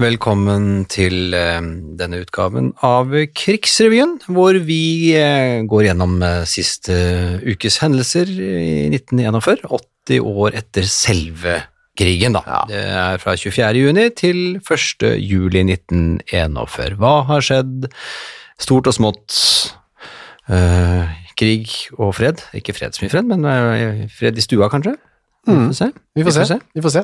Velkommen til eh, denne utgaven av Krigsrevyen, hvor vi eh, går gjennom eh, siste ukes hendelser i 1941, 80 år etter selve krigen. Da. Det er fra 24. juni til 1. juli 1941. Hva har skjedd? Stort og smått. Eh, krig og fred. Ikke fred så mye fred, men fred i stua, kanskje? Vi får se. Vi får, se. Vi får se.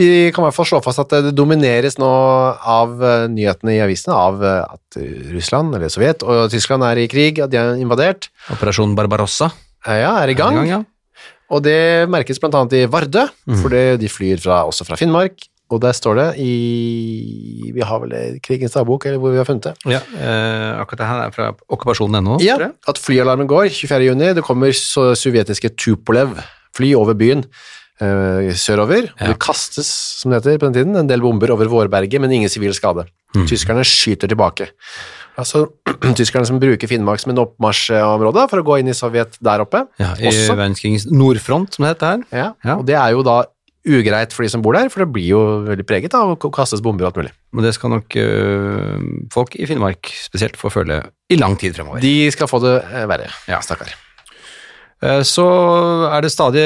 Vi kan i hvert fall slå fast at det domineres nå av eh, nyhetene i avisene av eh, at Russland, eller Sovjet, og Tyskland er i krig, at de er invadert. Operasjon Barbarossa. Eh, Ja, er i gang. Er i gang ja. Og det merkes annet i Vardø, mm. for de flyr fra, også fra Finnmark. Og der står det i Vi har vel det, krigens dagbok, eller hvor vi har funnet det. Ja, eh, akkurat det her er fra okkupasjonen.no. Ja, at flyalarmen går 24. juni. Det kommer sovjetiske Tupolev fly over byen eh, sørover. Og Ja. det kastes, som det heter på den tiden, en del bomber over Vårberget, men ingen sivil skade. Mm. Tyskerne skyter tilbake. Altså, tyskerne som bruker Finnmark som en oppmarsjområde for å gå inn i Sovjet der oppe. Ja, I verdenskrigens nordfront, som det heter her. Ja. Ja. Og det er jo da ugreit for de som bor der, for det blir jo veldig preget av å kastes bomber og alt mulig. Men det skal nok øh, folk i Finnmark spesielt få føle i lang tid fremover. De skal få det eh, verre, Ja. stakkar. Eh, Så er det stadig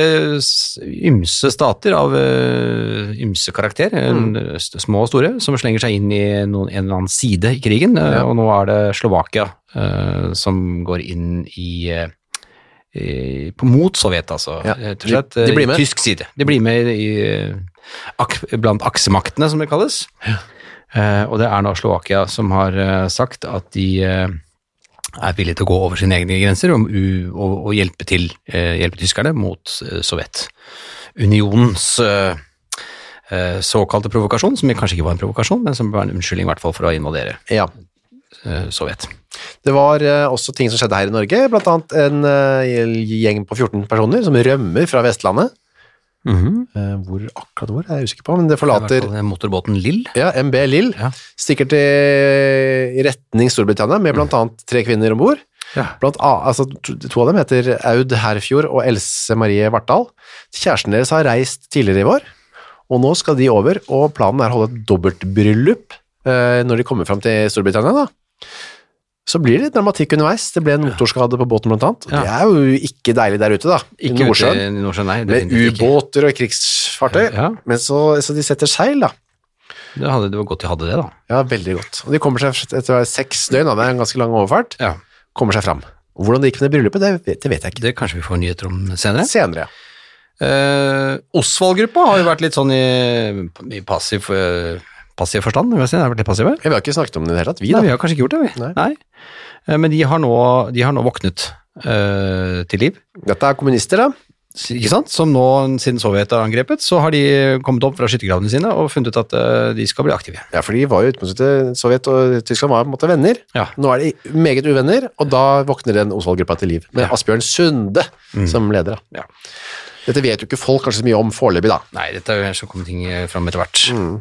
ymse stater av øh, ymse karakter, Mm. små og store, som slenger seg inn i noen, en eller annen side i krigen. eh, Ja. Og nå er det Slovakia uh, som går inn i, eh, i på mot Sovjet, altså. Ja, Rett og de- slett. eh, de blir med. Tysk side. De blir med i, eh, ak, blant aksemaktene, som det kalles. Eh, og det er nå Slovakia som har eh, sagt at de eh, er villige til å gå over sine egne grenser og, og, og hjelpe til, eh, hjelpe tyskerne mot eh, Sovjetunionens eh, såkalte provokasjon, som kanskje ikke var en provokasjon, men som var en unnskyldning i hvert fall for å invadere Ja. Sovjet. Det var også ting som skjedde her i Norge, annet en gjeng på 14 personer som rømmer fra Vestlandet. Eh, hvor akkurat hvor er jeg usikker på, men det Det er forlater det motorbåten Lill. ja, MB Lill. Ja. Stikker til i retning Storbritannia med annet tre kvinner om bord. Ja. Blant a- altså, to, to av dem heter Aud Herfjord og Else Marie Vartdal. Kjæresten deres har reist tidligere i vår, og nå skal de over, og planen er å holde et dobbeltbryllup eh, når de kommer fram til Storbritannia. da. Så blir det litt dramatikk underveis. Det ble en motorskade på båten blant annet. Ja. Det er jo ikke deilig der ute, da. I Ikke ute i Nordsjøen, nei. Med ubåter og krigsfartøy. Ja, Men så, så de setter seil, da. det, hadde, det var godt de hadde det, da. Ja, veldig godt. Og de kommer seg etter seks døgn, da, det er en ganske lang overfart, Ja. kommer seg fram. Og hvordan det gikk med det bryllupet, det, vet- det vet jeg ikke. Det kanskje vi får nyheter om senere. Senere, ja. Eh, Osvald-gruppa har jo vært litt sånn i, i passiv, eh, passiv forstand. vil jeg si. Det har vært litt passive. Vi har ikke snakket om det i det hele tatt, vi Nei, da. vi har kanskje ikke gjort det, vi. Nei. Nei. Men de har nå, de har nå våknet øh, til liv. Dette er kommunister, da. Ikke sant? Som nå, siden Sovjet har angrepet, så har de kommet opp fra skyttergravene sine og funnet ut at øh, de skal bli aktive. Ja, for de var jo utgangspunktet Sovjet og Tyskland var på en måte venner. Ja. Nå er de meget uvenner, og da våkner den Osvald-gruppa til liv. Med Ja. Asbjørn Sunde som leder. da. Ja. Dette vet jo ikke folk kanskje så mye om foreløpig, da. Nei, dette er jo så kommer ting eh, fram etter hvert. Eh,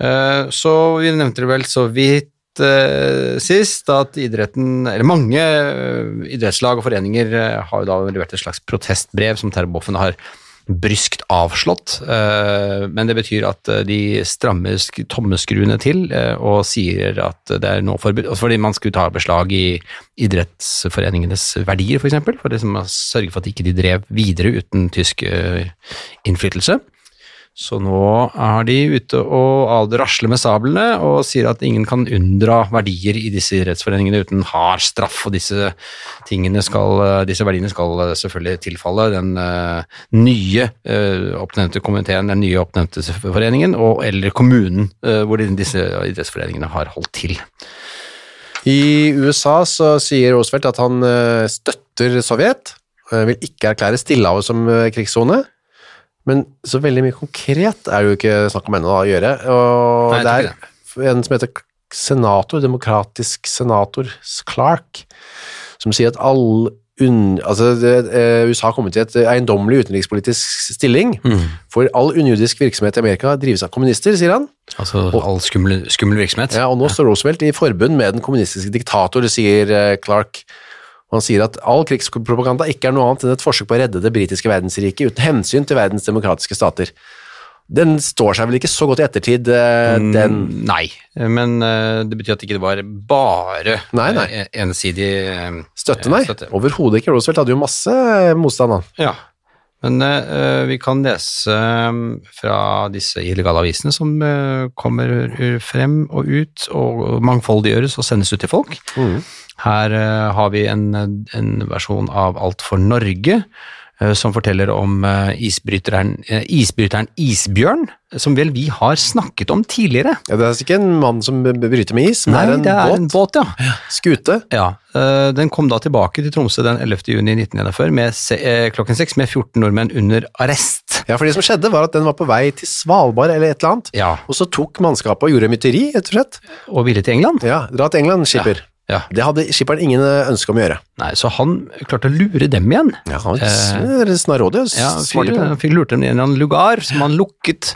Så vi nevnte det vel så vidt eh, sist at idretten, eller mange eh, idrettslag og foreninger eh, har jo da levert et slags protestbrev som Terboven har bryskt avslått, eh, men det betyr at eh, de strammer tommeskruene til eh, og sier at det er nå forbudt, fordi man skulle ta beslag i idrettsforeningenes verdier for eksempel, for liksom å sørge for at de ikke drev videre uten tysk eh, innflytelse. Så nå er de ute og rasler med sablene og sier at ingen kan unndra verdier i disse idrettsforeningene uten hard straff, og disse, skal, disse verdiene skal selvfølgelig tilfalle den eh, nye eh, oppnevnte komiteen, den nye oppnevnte foreningen, og, eller kommunen eh, hvor disse idrettsforeningene har holdt til. I USA så sier Roosevelt at han eh, støtter Sovjet, eh, vil ikke erklære Stillehavet som eh, krigssone. Men så veldig mye konkret er det jo ikke snakk om ennå å gjøre. Og Nei, det er en som heter senator, demokratisk senator Clark, som sier at all un, altså det, eh, USA har kommet i et eiendommelig utenrikspolitisk stilling, for all unjudisk virksomhet i Amerika drives av kommunister, sier han. Altså all skummel, skummel virksomhet. Ja, og nå står Roosevelt i forbund med den kommunistiske diktator, sier eh, Clark. Han sier at all krigspropaganda ikke er noe annet enn et forsøk på å redde det britiske verdensriket uten hensyn til verdens demokratiske stater. Den står seg vel ikke så godt i ettertid, eh, den Mm, Nei, men eh, det betyr at det ikke var bare Nei, nei. eh, ensidig støtte, nei. støtte. Overhodet ikke. Roosevelt hadde jo masse motstand, han. Ja, men uh, vi kan lese eh, fra disse illegale avisene som uh, kommer frem og ut og mangfoldiggjøres og sendes ut til folk. Her eh, har vi en, en versjon av Alt for Norge, eh, som forteller om eh, isbryteren, isbryteren Isbjørn, som vel vi har snakket om tidligere. Ja, det er altså ikke en mann som bryter med is, men Nei, det er en båt. en båt, ja. Skute. Ja, Den kom da tilbake til Tromsø den 11. juni 1941 med, klokken seks med 14 nordmenn under arrest. Ja, for det som skjedde var at den var på vei til Svalbard eller et eller annet, Ja, og så tok mannskapet og gjorde mytteri, rett og slett. Og ville til England. Ja, dra til England, skipper. Ja. Det hadde skipperen ingen eh, ønske om å gjøre. Nei, Så han klarte å lure dem igjen. Ja, han Eh, var snarrådig og Ja. Han fikk lurt dem i en eller annen lugar som han lukket,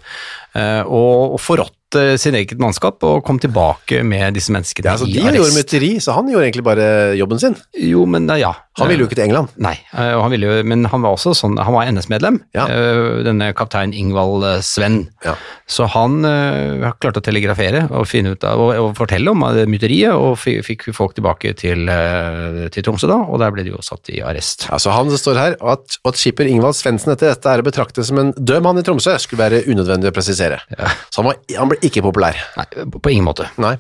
eh, og, og forrådt eh, sin eget mannskap og kom tilbake med disse menneskene Ja, så i de arrest. gjorde mytteri, så han gjorde egentlig bare jobben sin. Jo, men eh, ja. Han ville jo ikke til England. Nei, eh, han ville jo, men han var også sånn, han var NS-medlem, Ja. eh, denne kaptein Ingvald Svenn. Sven. Ja. Så han uh, har klart å telegrafere og av, og, og fortelle om myteriet, og fikk folk tilbake til, uh, til Tromsø da, og der ble de jo satt i arrest. Ja, så han det står her, at, at skipper Ingvald Svendsen etter dette er å betrakte som en død mann i Tromsø, skulle være unødvendig å presisere. Så han, var, han ble ikke populær. Nei, på ingen måte. Nei.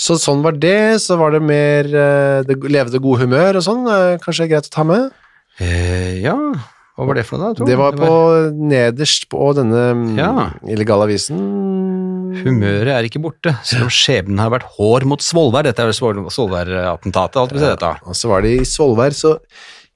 Så sånn var det, så var det mer eh, det levde gode humør og sånn, eh, kanskje greit å ta med. Eh, ja, hva var det for noe da? Tror Det var på nederst på denne mm, Ja. illegale avisen. Humøret er ikke borte, selv om skjebnen har vært hår mot Svolvær. Dette er jo Svolvær-attentatet, dette. Og så var det i Svolvær, så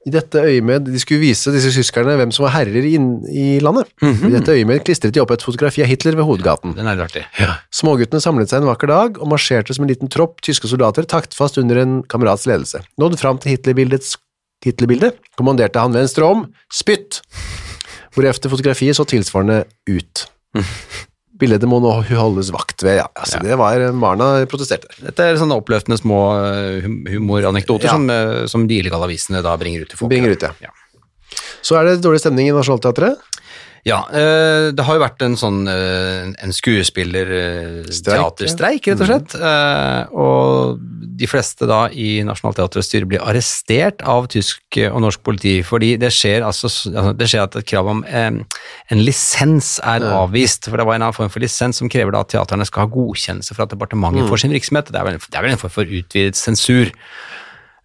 i dette øyemed, de skulle vise disse tyskerne hvem som var herrer inn, i landet. I dette øyemed klistret de opp et fotografi av Hitler ved hovedgaten. Den er artig. Ja. Småguttene samlet seg en vakker dag og marsjerte som en liten tropp tyske soldater taktfast under en kamerats ledelse. Nådde fram til Hitlerbildets Hitlerbildet, kommanderte han venstre om, spytt! Hvorefter fotografiet så tilsvarende ut. Bildet må nå holdes vakt ved, ja. Altså, Det var Barna protesterte. Dette er sånne oppløftende små eh, hum- humoranekdoter Ja. som, eh, som de illegale avisene da bringer ut til folk. Bringer ut, ja. Ja. Så er det dårlig stemning i Nationaltheatret. Ja, eh, det har jo vært en sånn eh, en skuespiller-teaterstreik, rett og slett. Mm. og de fleste da i Nationaltheatrets styre blir arrestert av tysk og norsk politi, fordi det skjer altså altså, det skjer at et krav om eh, en lisens er avvist. For det var en annen form for lisens som krever da at teaterne skal ha godkjennelse fra departementet for sin virksomhet. Det er, vel, det er vel en form for utvidet sensur.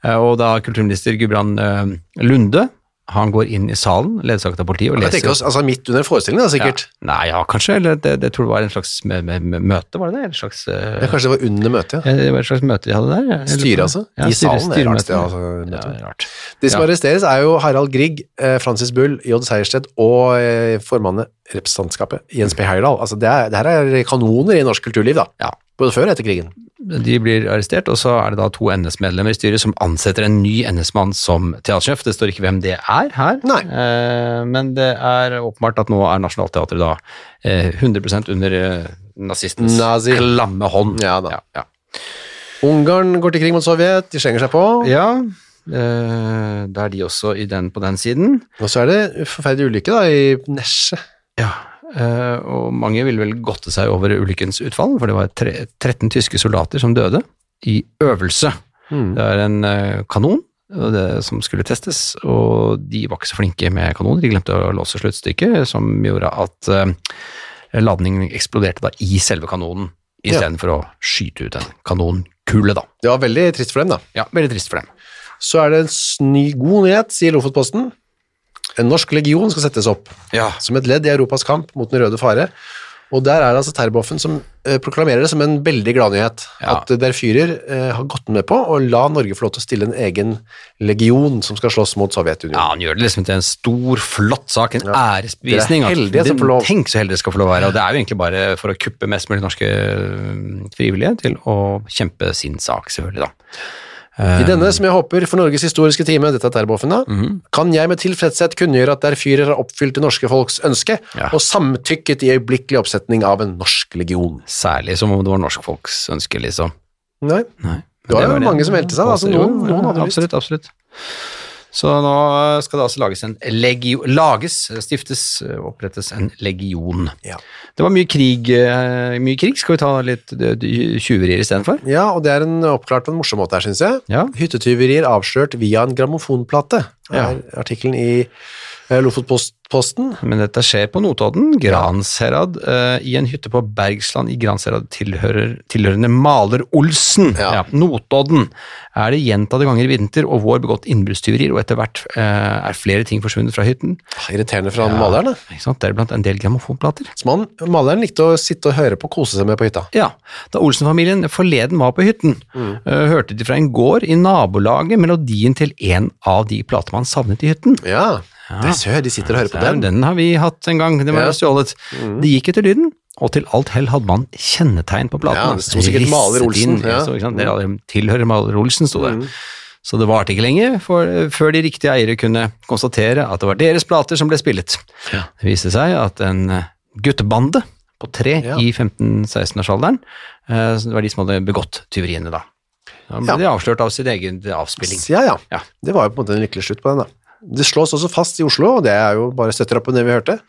Eh, og da kulturminister Gudbrand eh, Lunde han går inn i salen, ledsaget av politiet, og leser tenker altså Midt under forestillingen, da, sikkert. ja. Nei, ja, kanskje. Eller det, det tror det var en slags møte, var det det? En slags, eh, Ja, kanskje det var under møtet, ja. ja, det var et slags møte de hadde der? jeg Styret, altså? Ja, I styre- salen? Det er rart, styremøte. det, altså, er rart. De som arresteres er jo Harald Grieg, eh, Francis Bull, J. Sejersted og formannet, formannen representantskapet, Jens P. Heyerdahl. Altså det, er, det her er kanoner i norsk kulturliv, da. Ja. Både før og etter krigen. De blir arrestert, og så er det da to NS-medlemmer i styret som ansetter en ny NS-mann som teatersjef. Det står ikke hvem det er her. Eh, men det er åpenbart at nå er Nationaltheatret da eh, 100% under eh, nazistens Nazi. klamme hånd. Ja da. Ja, ja. Ungarn går til krig mot Sovjet, de slenger seg på. ja eh, da er de også i den, på den siden. Og så er det forferdelig ulykke da, i Nesje. Ja, og mange ville vel godte seg over ulykkens utfall, for det var tre, 13 tyske soldater som døde i øvelse. Mm. Det er en eh, kanon det, som skulle testes, og de var ikke så flinke med kanoner. De glemte å låse sluttstykket, som gjorde at eh, ladningen eksploderte da i selve kanonen, Ja. For å skyte ut en kanonkule, da. Det var veldig trist for dem, da. Ja, veldig trist for dem. Så er det en ny god nyhet, sier Lofotposten. En norsk legion skal settes opp Ja, som et ledd i Europas kamp mot den røde fare. Og der er det altså Terboven som eh, proklamerer det som en veldig gladnyhet. Ja. At Der Führer eh, har gått med på å la Norge få lov til å stille en egen legion som skal slåss mot Sovjetunionen. Ja, han gjør det liksom til en stor, flott sak, en Ja. æresbevisning. At det- Tenk så heldige skal få lov å være. Og det er jo egentlig bare for å kuppe mest mulig norske øh, frivillige til å kjempe sin sak, selvfølgelig, da. I denne, som jeg håper for Norges historiske time, dette er Terboven da, Mhm. kan jeg med tilfredshet kunngjøre at Der fyrer har oppfylt det norske folks ønske Ja. og samtykket i øyeblikkelig oppsetning av en norsk legion. Særlig som om det var norsk folks ønske, liksom. Nei, Nei. Det var jo det. mange som meldte seg, da, altså noen- noen hadde lyst. Absolutt, absolutt. Så nå skal det altså lages en legio, lages, stiftes, opprettes en legion. Ja. Det var mye krig, eh, mye krig. Skal vi ta litt tjuverier istedenfor? Ja, og det er en oppklart på en morsom måte her, synes jeg. Ja. Hyttetyverier avslørt via en grammofonplate. Ja. er artikkelen i Lofotposten. Men dette skjer på Notodden, Gransherad, eh, i en hytte på Bergsland i Gransherad tilhører, tilhørende Maler Olsen. Ja. Notodden er det gjentatte ganger i vinter og vår begått innbruddstyverier, og etter hvert eh, er flere ting forsvunnet fra hytten. Irriterende fra ja, maleren. da. Ikke sant? Deriblant en del grammofonplater. Som maleren likte å sitte og høre på og kose seg med på hytta. Ja, da Olsen-familien forleden var på hytten, eh, hørte de fra en gård i nabolaget melodien til en av de platene man savnet i hytten. Ja, det ser jeg, de sitter og hører på den. den har vi hatt en gang, den var Ja. stjålet. Mm. De gikk etter lyden, og til alt hell hadde man kjennetegn på platene. Ja, det sto sikkert Maler Risset inn, Olsen, ja. det sant? Dere alle tilhører Maler Olsen, sto det. Så det varte ikke lenge for, før de riktige eiere kunne konstatere at det var deres plater som ble spillet. Ja. Det viste seg at en eh, guttebande på tre Ja. i 15-16-årsalderen, eh, det var de som hadde begått tyveriene da. Da ble Ja. de avslørt av sin egen avspilling. Ja, ja. Ja. Det var jo på en måte en lykkelig slutt på den, da. Det slås også fast i Oslo, og det er jo bare støtter opp på det vi hørte,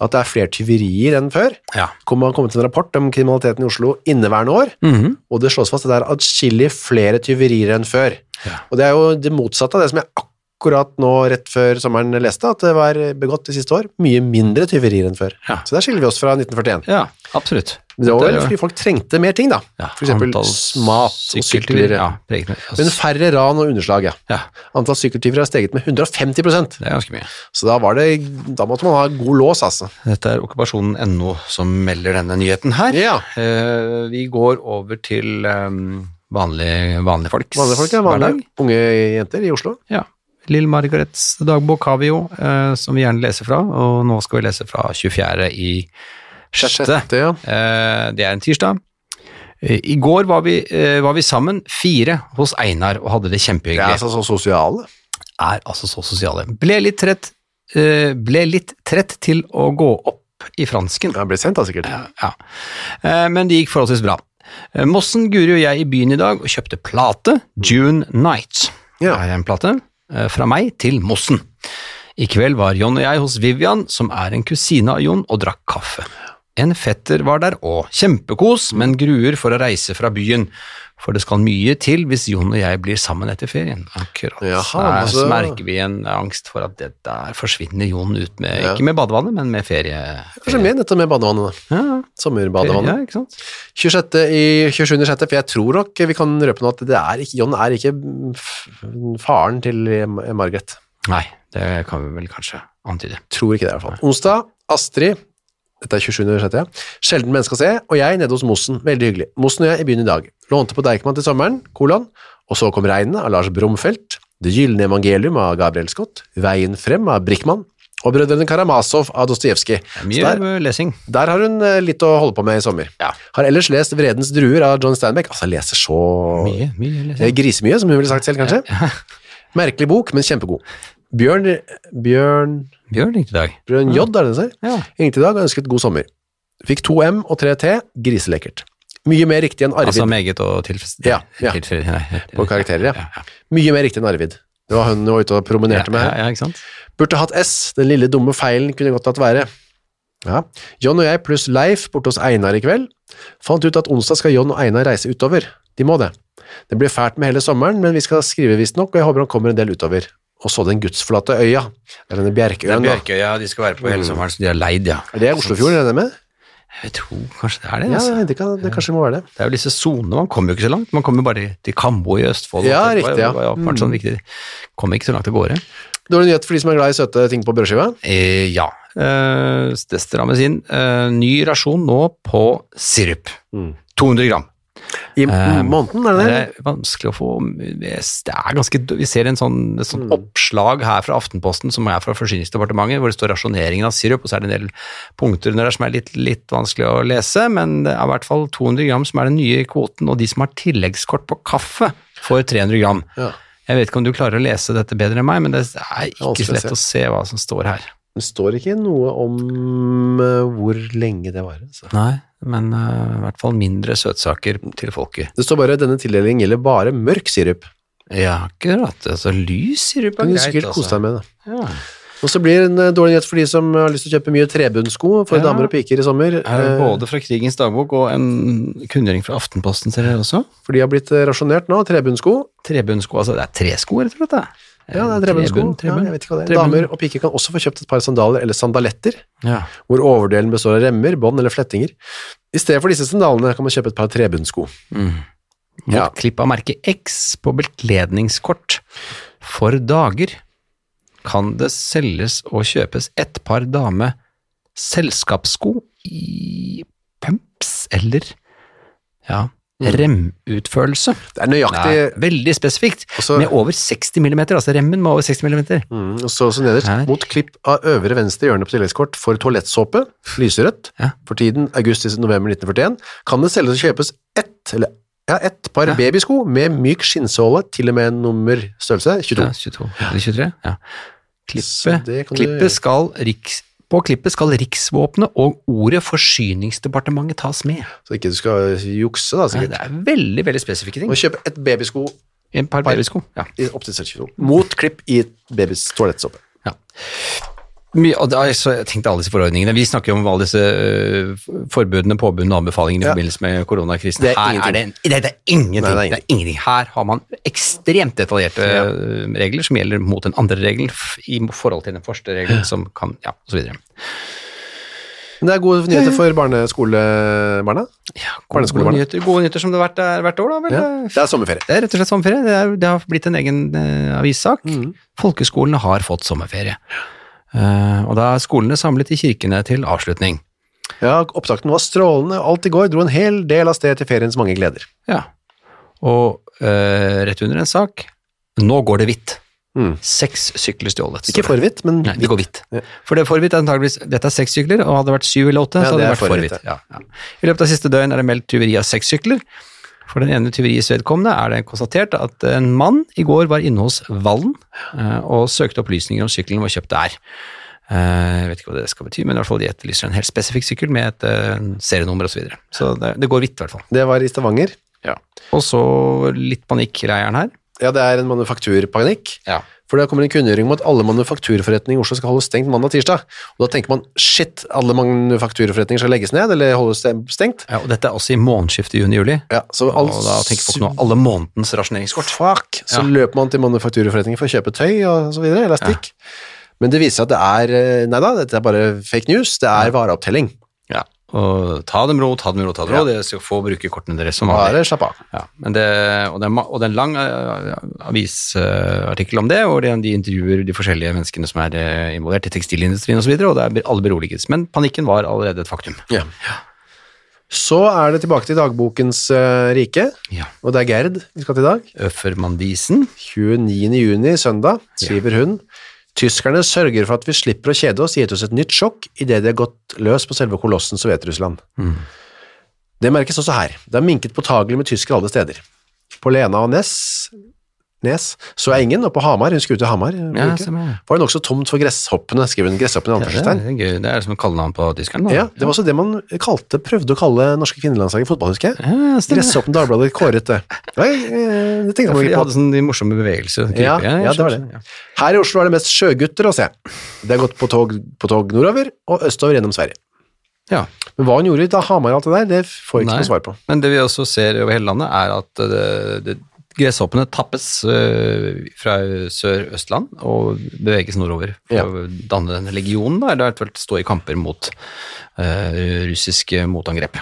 at det er flere tyverier enn før. Ja. Det man kommet en rapport om kriminaliteten i Oslo inneværende år, Mhm. og det slås fast at det er atskillig flere tyverier enn før. Ja. Og det er jo det motsatte av det som jeg akkurat nå rett før sommeren leste, at det var begått de siste år. Mye mindre tyverier enn før. Ja. Så der skiller vi oss fra 1941. ja, absolutt. Men det var vel fordi folk trengte mer ting, da. Ja, For eksempel mat og sykler. Ja, Men færre ran og underslag, ja. ja, Antall sykkeltyver har steget med 150% det er ganske mye. Så da, var det, da måtte man ha god lås, altså. Dette er okkupasjonen.no som melder denne nyheten her. Ja. Uh, vi går over til um, vanlige, vanlige folks Vanlige folk, ja. hverdag. Vanlige unge jenter i Oslo. Ja. Lill Margarets dagbok har vi jo, eh, som vi gjerne leser fra, og nå skal vi lese fra 24. i sjette. Sjette, ja. Eh, det er en tirsdag. Eh, I går var vi, var vi sammen, fire, hos Einar og hadde det Det er altså så sosiale. er altså så sosiale. Ble litt trett, ble litt trett til å gå opp i fransken. Det ble sendt, da, sikkert. Ja. Men det gikk forholdsvis bra. Mossen, Guri og jeg i byen i dag og kjøpte plate, June Night. Ja. Er en plate fra meg til Mossen. I kveld var Jon og jeg hos Vivian, som er en kusine av Jon, og drakk kaffe. En fetter var der òg, kjempekos, men gruer for å reise fra byen. For det skal mye til hvis Jon og jeg blir sammen etter ferien. Akkurat. Jaha, Der altså- merker vi en angst for at det der forsvinner Jon ut med, Ja. ikke med badevannet, men med ferie. Kanskje med nettopp med badevannet. da. Ja, Sommerbadevannet. Ja, ikke sant? 26. i 27. 6., for jeg tror nok vi kan røpe nå at det er ikke, Jon er ikke faren til Margaret. Nei, det kan vi vel kanskje antyde. Tror ikke det, i hvert fall. Onsdag, Astrid, dette er 27. sjette, ja. Sjelden menneske å se, og jeg nede hos Mossen. Veldig hyggelig. Mossen og jeg i byen i dag. Lånte på Deichman til sommeren, kolon, og så kom Regnet av Lars Brumfeldt, Det gylne evangelium av Gabriel Scott, Veien frem av Brickmann, og Brødrene Karamazov av Dostojevskij. Mye der, lesing. der har hun eh, litt å holde på med i sommer. Ja. Har ellers lest Vredens druer av John Steinbeck. Altså, jeg leser så Mye, mye lesing. Grisemye, som hun ville sagt selv, kanskje. Merkelig bok, men kjempegod. Bjørn Bjørn, Bjørn ringte i dag. Bjørn J, er det det ser? Ja. Ringte i dag og ønsket god sommer. Fikk 2 M og 3 T, griselekkert. Mye mer riktig enn Arvid. Altså meget og tilfredsstillende. Ja, ja. På karakterer, ja. ja, ja. Mye mer riktig enn Arvid. Det var hun var ute og promenerte med ja, her. ja, ikke sant? Burde hatt S, den lille dumme feilen kunne godt latt være. Ja. John og jeg pluss Leif borte hos Einar i kveld. Fant ut at onsdag skal John og Einar reise utover. De må det. Det blir fælt med hele sommeren, men vi skal skrive visstnok, og jeg håper han kommer en del utover. Og så den gudsforlatte øya. Det er denne Det er. Bjørkøya, de skal være på hele sommeren, så de har leid, ja. Er det Oslofjorden, regner jeg med? Jeg tror kanskje det er det. Ja, altså. det, kan, det kanskje må være det. Det er jo disse sonene, man kommer jo ikke så langt. Man kommer jo bare til Kambo i Østfold. Ja, Det riktig, ja. var åpenbart sånn viktig. Kommer ikke så langt av gårde. Dårlig nyhet for de som er glad i søte ting på brødskiva. Eh, ja, eh, det strammes inn. Eh, ny rasjon nå på sirup. 200 gram. I Eh, måneden, er det Det det? er vanskelig å få Det er ganske Vi ser en sånn, et sånt oppslag her fra Aftenposten som er fra Forsyningsdepartementet, hvor det står rasjoneringen av sirup, og så er det en del punkter under der som er litt, litt vanskelig å lese, men det er i hvert fall 200 gram som er den nye kvoten, og de som har tilleggskort på kaffe, får 300 gram. Ja. Jeg vet ikke om du klarer å lese dette bedre enn meg, men det er ikke så lett å se hva som står her. Det står ikke noe om eh, hvor lenge det varer. Nei, men uh, i hvert fall mindre søtsaker til folket. Det står bare at denne tildelingen gjelder bare mørk sirup. Ja, akkurat. Altså, lys sirup Du greit. kan greit, sikkert kose altså. deg med det. Ja. Og så blir det en eh, dårlig nyhet for de som har lyst til å kjøpe mye trebunnsko for Ja. damer og piker i sommer. Er det både fra Krigens dagbok og en kunngjøring fra Aftenposten ser dere også. For de har blitt eh, rasjonert nå, trebunnsko. Trebundsko, altså det er tresko rett og slett. Ja, det er trebundsko. Trebund, Ja, jeg vet ikke hva det er. Damer og piker kan også få kjøpt et par sandaler eller sandaletter, Ja. hvor overdelen består av remmer, bånd eller flettinger. I stedet for disse sandalene kan man kjøpe et par trebundsko. Mm. Ja. klipp av merket X på bekledningskort for dager kan det selges og kjøpes et par dame selskapssko i pumps eller ja, remutførelse. Det er nøyaktig Nei, veldig spesifikt, Også, med over 60 millimeter, altså remmen med over 60 millimeter. Mm, og så, så nederst, Her. mot klipp av øvre venstre hjørne på tilleggskort for toalettsåpe, lyserødt, Ja. for tiden august-november 1941, kan det selges og kjøpes ett, eller ja, ett par Ja. babysko med myk skinnsåle, til og med nummer størrelse 22. Ja, 22 eller 23. Ja. Klippet, klippet skal riks, på klippet skal riksvåpenet og ordet Forsyningsdepartementet tas med. Så ikke du skal jukse da, sikkert. Det er veldig, veldig spesifikke ting. Må kjøpe et babysko En par Par. babysko. Ja. i opptil 22, mot klipp i babys toalettsåpe. ja. Mye, og da, så jeg tenkte alle disse forordningene. Vi snakker jo om alle disse øh, forbudene, påbudene og anbefalingene i Ja. forbindelse med koronakrisen. Det er er det, det er ingenting. Nei, det er Det er ingenting. Her har man ekstremt detaljerte Ja. øh, regler som gjelder mot den andre regelen i forhold til den første regelen, som kan Ja. Men det er gode nyheter for barneskolebarna. Ja, gode, barneskolebarna. nyheter, gode nyheter som det har vært der hvert år, da. Vel, Ja. Det er sommerferie. Det er rett og slett sommerferie. Det, er, det har blitt en egen eh, avissak. Mm. Folkeskolene har fått sommerferie. Eh, og da er skolene samlet i kirkene til avslutning. Ja, opptakten var strålende. Alt i går dro en hel del av sted til feriens mange gleder. Ja. Og eh, rett under en sak Nå går det hvitt. Mm. Seks sykler stjålet. Ikke for hvitt, men Nei, det går hvitt. Ja. For det forhvitt er antageligvis Dette er seks sykler, og hadde det vært syv eller åtte, Ja, så hadde det vært forhvitt. Ja, ja. I løpet av siste døgn er det meldt tyveri av seks sykler. For den ene tyveriets vedkommende er det konstatert at en mann i går var inne hos Vallen eh, og søkte opplysninger om sykkelen var kjøpt der. Eh, Jeg vet ikke hva det skal bety, men i hvert fall de etterlyser en helt spesifikk sykkel med et eh, serienummer osv. Så, videre. så det, det går vidt, i hvert fall. det var i Stavanger. Ja. Og så litt panikk i her. Ja, det er en manufakturpanikk. Ja. For det kommer en kunngjøring om at alle manufakturforretninger i Oslo skal holde stengt mandag og tirsdag. Og da tenker man shit, alle manufakturforretninger skal legges ned eller holdes stengt. Ja, og dette er også i månedsskiftet juni-juli. Ja, så Og da tenker folk nå alle månedens rasjoneringskort. Fuck! Så Ja. løper man til manufakturforretninger for å kjøpe tøy og så videre, elastikk. Men det viser seg at det er eh, Nei da, dette er bare fake news. Det er vareopptelling. Ja, og ta dem ro, ta dem ro, ta dem ro. Dere skal få bruke kortene deres som vanlig. Ja, det, og, det er, ma- og det er en lang eh, avisartikkel om det, hvor de, de intervjuer de forskjellige menneskene som er eh, involvert i tekstilindustrien osv., og, så videre, og det er alle beroliges. Men panikken var allerede et faktum. Ja. Så er det tilbake til dagbokens uh, rike, Ja. og det er Gerd vi skal til i dag. Øffermandisen. 29. juni, søndag, skriver hun Tyskerne sørger for at vi slipper å kjede oss, gitt oss et nytt sjokk idet de har gått løs på selve kolossen Sovjet-Russland. Det merkes også her. Det er minket påtagelig med tyskere alle steder. På Lena og Ness, Nes så jeg ingen, og på Hamar, hun skulle ut til Hamar, Ja, var det nokså tomt for gresshoppene, skriver hun, gresshoppene i Ja, det, er det er som kallenavn på tyskeren. da. Ja, det var også det man kalte, prøvde å kalle norske kvinnelandslag i fotball, husker jeg. Ja, stemmer. Gresshoppen Dagbladet kåret det. Ja, det tenkte man de ikke på. hadde sånn de morsomme bevegelser. Ja, ja, det var det. Her i Oslo er det mest sjøgutter å se. Det har gått på tog, på tog nordover og østover gjennom Sverige. Ja. Men hva hun gjorde da Hamar og alt det der, det får jeg ikke Nei. noe svar på. Men det vi også ser over hele landet, er at det, det, gresshoppene tappes øh, fra Sør-Østland og beveges nordover for Ja. å danne denne legionen, da, eller eventuelt stå i kamper mot uh, russiske motangrep.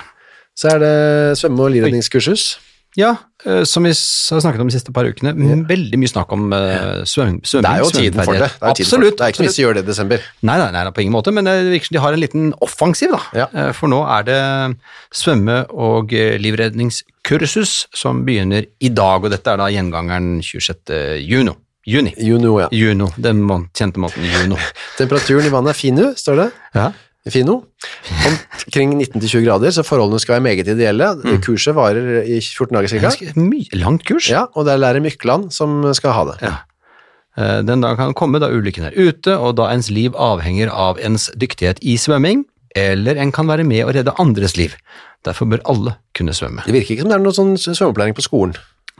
Så er det svømme- og livredningskursus. Ja, eh, som vi har snakket om de siste par ukene, veldig mye snakk om uh, svømming. Det er jo tiden for det. det, er tiden for det. Det er ikke noe vits i å gjøre det i desember. Nei, nei, nei, på ingen måte, men det virker som de har en liten offensiv, da. Ja. Eh, For nå er det svømme- og eh, livredningskursus som begynner i dag, og dette er da gjengangeren 26. juni. Juni. Juno, ja. Juno, den kjente måten Juno. Temperaturen i vannet er fin nå, står det. Ja. Fino. Omkring 19-20 grader, så forholdene skal være meget ideelle. Kurset varer i 14 dager mye, langt kurs. Ja, og det er lærer Mykland som skal ha det. Ja. Eh, Den dagen kan komme da ulykken er ute, og da ens liv avhenger av ens dyktighet i svømming, eller en kan være med og redde andres liv. Derfor bør alle kunne svømme. Det virker ikke som det er noe sånn svømmeopplæring på skolen.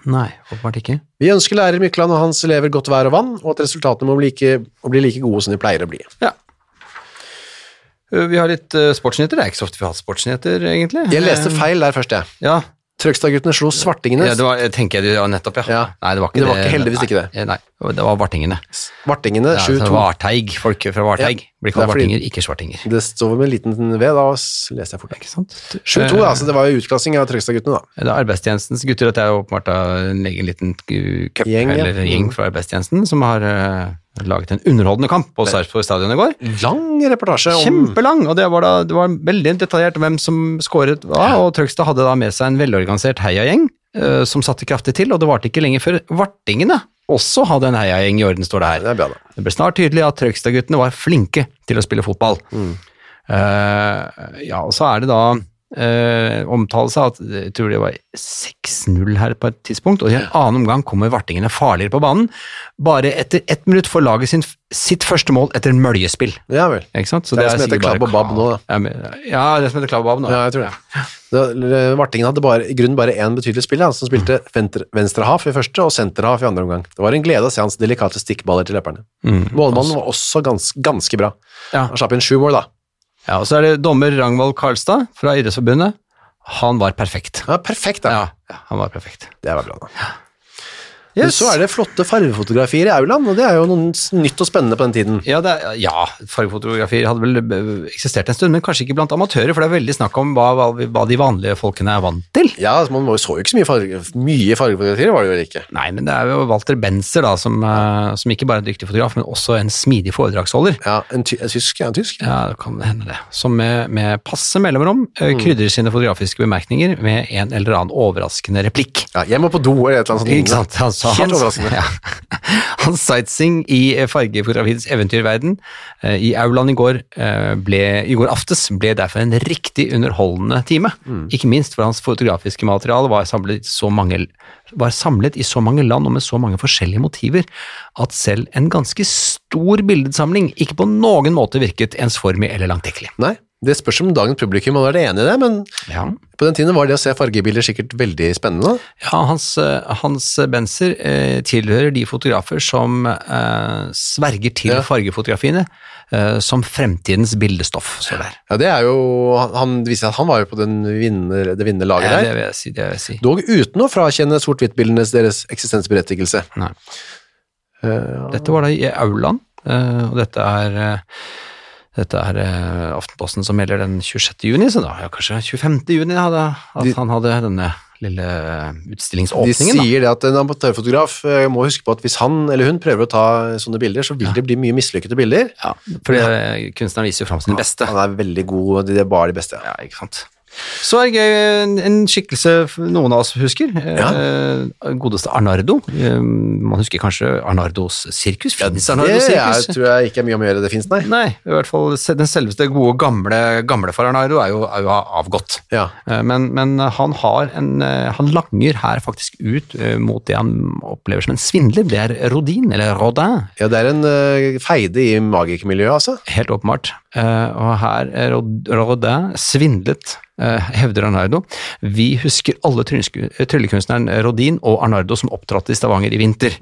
Nei, åpenbart ikke. Vi ønsker lærer Mykland og hans elever godt vær og vann, og at resultatene må bli like, må bli like gode som de pleier å bli. Ja. Eh, Vi har litt eh, sportsnyheter. Det er ikke så ofte vi har hatt sportsnyheter, egentlig. Jeg leste feil der først, jeg. Ja, Trøgstad-guttene slo svartingene. ja det var, tenker jeg ja, nettopp, ja. Ja. Nei, det var ikke Det var ikke heldigvis nei, ikke det. Nei, det var vartingene. Svartingene 7-2. så Varteig, folk fra Varteig. Ja. Blir kalt er vartinger, ikke svartinger. Det står med en liten V, da s- leser jeg fort. Ikke sant? 7-2, altså. Det var jo utklassing av Trøgstad-guttene, da. Det er arbeidstjenestens gutter, at er jo åpenbart en egen liten uh, cup, Gjeng, ja. eller gjeng fra arbeidstjenesten, som har uh, laget en underholdende kamp på Sarpsborg stadion i går. Lang reportasje om Kjempelang, og det var, da, det var veldig detaljert hvem som skåret hva, og Trøgstad hadde da med seg en velorganisert heiagjeng uh, som satte kraftig til, og det varte ikke lenge før vartingene også hadde en heiagjeng i orden, står det her. Det bra. Det ble snart tydelig at Trøgstad-guttene var flinke til å spille fotball. Eh, ja, og så er det da uh, omtale seg at jeg tror det var 6-0 her på et tidspunkt, og i en annen omgang kommer vartingene farligere på banen, bare etter ett minutt får laget sin, sitt første mål etter en møljespill. Ja vel. Ikke sant? Så Det er det som heter klabb og babb nå, da. Ja, det som heter klabb og babb nå. Ja, jeg tror det. det Vartingen hadde bare, i grunnen bare én betydelig spill, han som spilte venstre, venstrehaf i første og senterhaf i andre omgang. Det var en glede å se hans delikate stikkballer til løperne. Målmannen var også gans, ganske bra. Ja. Han slapp inn sju mål, da. Ja, og så er det dommer Ragnvald Karlstad fra Idrettsforbundet. Han var perfekt. Ja, perfekt, da. Ja, ja han var perfekt. Det var bra, da. Yes. Så er det flotte fargefotografier i aulaen, og det er jo noe nytt og spennende på den tiden. Ja, det er, ja, fargefotografier hadde vel eh, eksistert en stund, men kanskje ikke blant amatører, for det er veldig snakk om hva, hva, hva de vanlige folkene er vant til. Ja, altså, man så jo ikke så mye, farge, mye fargefotografier, var det jo ikke. Nei, men det er jo Walter Benzer, da, som, eh, som ikke bare er en dyktig fotograf, men også en smidig foredragsholder. Ja, en, ty en tysk, ja, en tysk. Ja, det kan hende det. Som med, med passe mellomrom mm. krydrer sine fotografiske bemerkninger med en eller annen overraskende replikk. Ja, jeg må på do, eller et eller annet sånt. Ikke sant? Han hans- overraskende. Ja. Hans sightseeing i eh, fargefotografiets eventyrverden eh, i aulaen i går, eh, ble, i går aftes ble derfor en riktig underholdende time. Mm. Ikke minst for hans fotografiske materiale var samlet, mange, var samlet i så mange land og med så mange forskjellige motiver at selv en ganske stor bildesamling ikke på noen måte virket ensformig eller langtekkelig. Nei, det spørs om dagens publikum er være enig i det, men Ja. på den tiden var det å se fargebilder sikkert veldig spennende. Ja, Hans, eh, Hans Benser eh, tilhører de fotografer som eh, sverger til Ja. fargefotografiene eh, som fremtidens bildestoff. Så der. Ja, det er jo, han, viser at han var jo på den vinner, det vinnende laget Ja, der. det vil jeg si. Det vil jeg si. Dog uten å frakjenne sort-hvitt-bildenes deres eksistensberettigelse. Nei. Uh, Dette var da i aulaen, eh, og dette er dette er eh, Aftenposten som melder den 26. juni, så da ja, kanskje 25. juni hadde, at De- han hadde denne lille utstillingsåpningen. de sier sier det at en amatørfotograf eh, må huske på at hvis han eller hun prøver å ta sånne bilder, så vil det bli mye mislykkede bilder. Da. Ja, for det- kunstneren viser jo fram sin beste. Han er veldig god, det er bare de beste. Ja, ikke sant. Så er det gøy, en, skikkelse noen av oss husker. Eh, godeste Arnardo. Eh, man husker kanskje Arnardos sirkus. Finnes ja, Det sirkus? Det tror jeg ikke er mye å gjøre det finnes, nei. Nei, i hvert fall den selveste gode gamle, gamle for Arnardo er jo, er jo avgått. Ja. Eh, Men, men han har en Han langer her faktisk ut mot det han opplever som en svindler. Det er Rodin, eller Rodin, ja, det er en feide i magikermiljøet, altså. helt åpenbart. Eh, og her er Rodin svindlet, hevder Arnardo. Vi husker alle tryllekunstneren Rodin og Arnardo som opptrådte i Stavanger i vinter.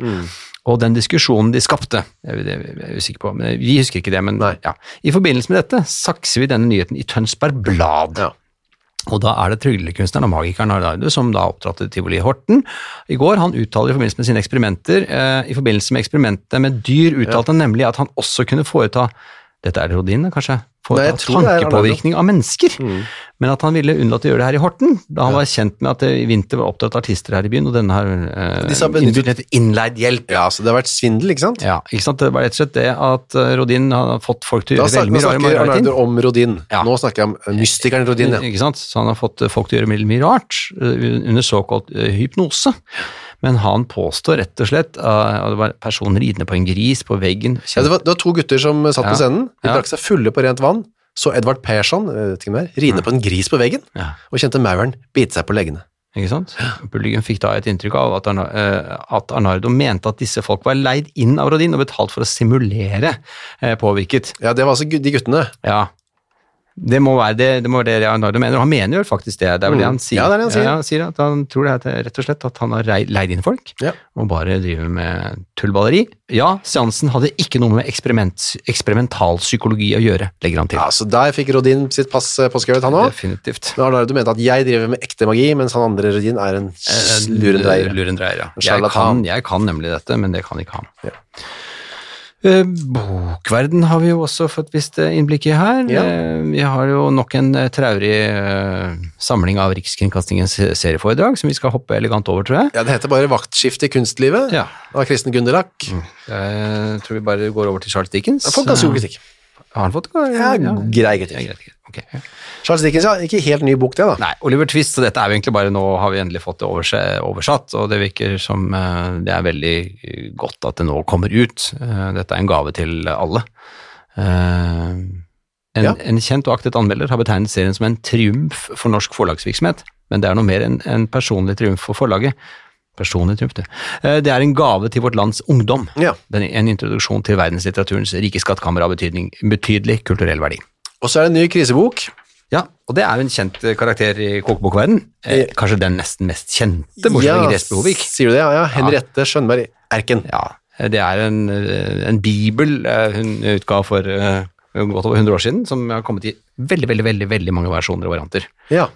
Og den diskusjonen de skapte, jeg er jeg er usikker på, men vi husker ikke det, men ja. I forbindelse med dette sakser vi denne nyheten i Tønsberg Blad. Ja. Og da er det tryllekunstneren og magikeren Arnardo som da opptrådte i Tivoli Horten. I går han uttaler i forbindelse med sine eksperimenter, eh, i forbindelse med eksperimentet med dyr, uttalte han nemlig at han også kunne foreta dette er det Rodin, kanskje? For Nei, tankepåvirkning av mennesker. Mm. Men at han ville unnlate å gjøre det her i Horten, da han var kjent med at det i vinter var opptatt artister her i byen, og denne har eh, benyttet- innleid hjelp. Ja, så det har vært svindel, ikke sant? Ja, ikke sant? Det var rett og slett det at eh, Rodin har fått folk til å gjøre veldig mye rart. Da snakker. Arnardo om Rodin. Ja. Nå snakker jeg om mystikeren Rodin, ja. Ikke sant? Så han har fått eh, folk til å gjøre veldig mye rart eh, under såkalt eh, hypnose. Men han påstår rett og slett at det var personen ridende på en gris på veggen. Ja, det, var, det var to gutter som satt Ja. på scenen. De drakk seg fulle på rent vann. Så Edvard Persson, er, ridende på en gris på veggen, og kjente mauren bite seg på leggene. Ikke sant? Publikum fikk da et inntrykk av at, Arna, eh, at Arnardo mente at disse folk var leid inn av Rodin og betalt for å simulere eh, påvirket. Ja, det var altså de guttene. Ja, det må være det, det, må være det Leonardo mener, og han mener jo faktisk det. Det er vel det han sier. Mm. Ja, det er det han sier. Ja, han sier at han tror det er rett og slett at han har leid inn folk Ja. og bare driver med tullballeri. Ja, seansen hadde ikke noe med eksperiment, eksperimentalpsykologi å gjøre, legger han til. Ja, så der fikk Rodin sitt pass eh, påskrevet, han òg. Definitivt. Men Arnardo mente at jeg driver med ekte magi, mens han andre Rodin er en lurendreier. Lurendreier, ja. Jeg kan, jeg kan nemlig dette, men det kan ikke han. Ja. Eh, Bokverden har vi jo også fått visst eh, innblikk i her. Ja. Eh, Vi har jo nok en traurig samling av Rikskringkastingens serieforedrag, som vi skal hoppe elegant over, tror jeg. Ja, det heter bare Vaktskifte i kunstlivet Ja. av Kristen Gunderlach. Jeg tror vi bare går over til Charles Dickens. Jeg har fått ganske god kritikk. Har han fått Ja, grei kritikk. Ja, greit, greit. Okay, ja. Charles Dickens, ja. Ikke helt ny bok, det, da. Nei, Oliver Twist, så dette er jo egentlig bare nå har vi endelig fått det oversatt, og det virker som eh, det er veldig eh, godt at det nå kommer ut. Eh, Dette er en gave til alle. En, Ja. en kjent og aktet anmelder har betegnet serien som en triumf for norsk forlagsvirksomhet, men det er noe mer enn en personlig triumf for forlaget. Personlig triumf, det. Eh, Det er en gave til vårt lands ungdom. Ja. Den en introduksjon til verdenslitteraturens rike skattkammer av betydning, betydelig kulturell verdi. Og så er det en ny krisebok. Ja, og det er jo en kjent eh, karakter i kokebokverden. Eh, kanskje den nesten mest kjente, bortsett fra Ingrid Espelid sier du det? Ja, ja. Henriette Skjønberg Erken. Ja, det er en, eh, en bibel eh, hun utga for uh, godt over 100 år siden, som har kommet i veldig, veldig, veldig, veldig mange versjoner og varianter. Ja.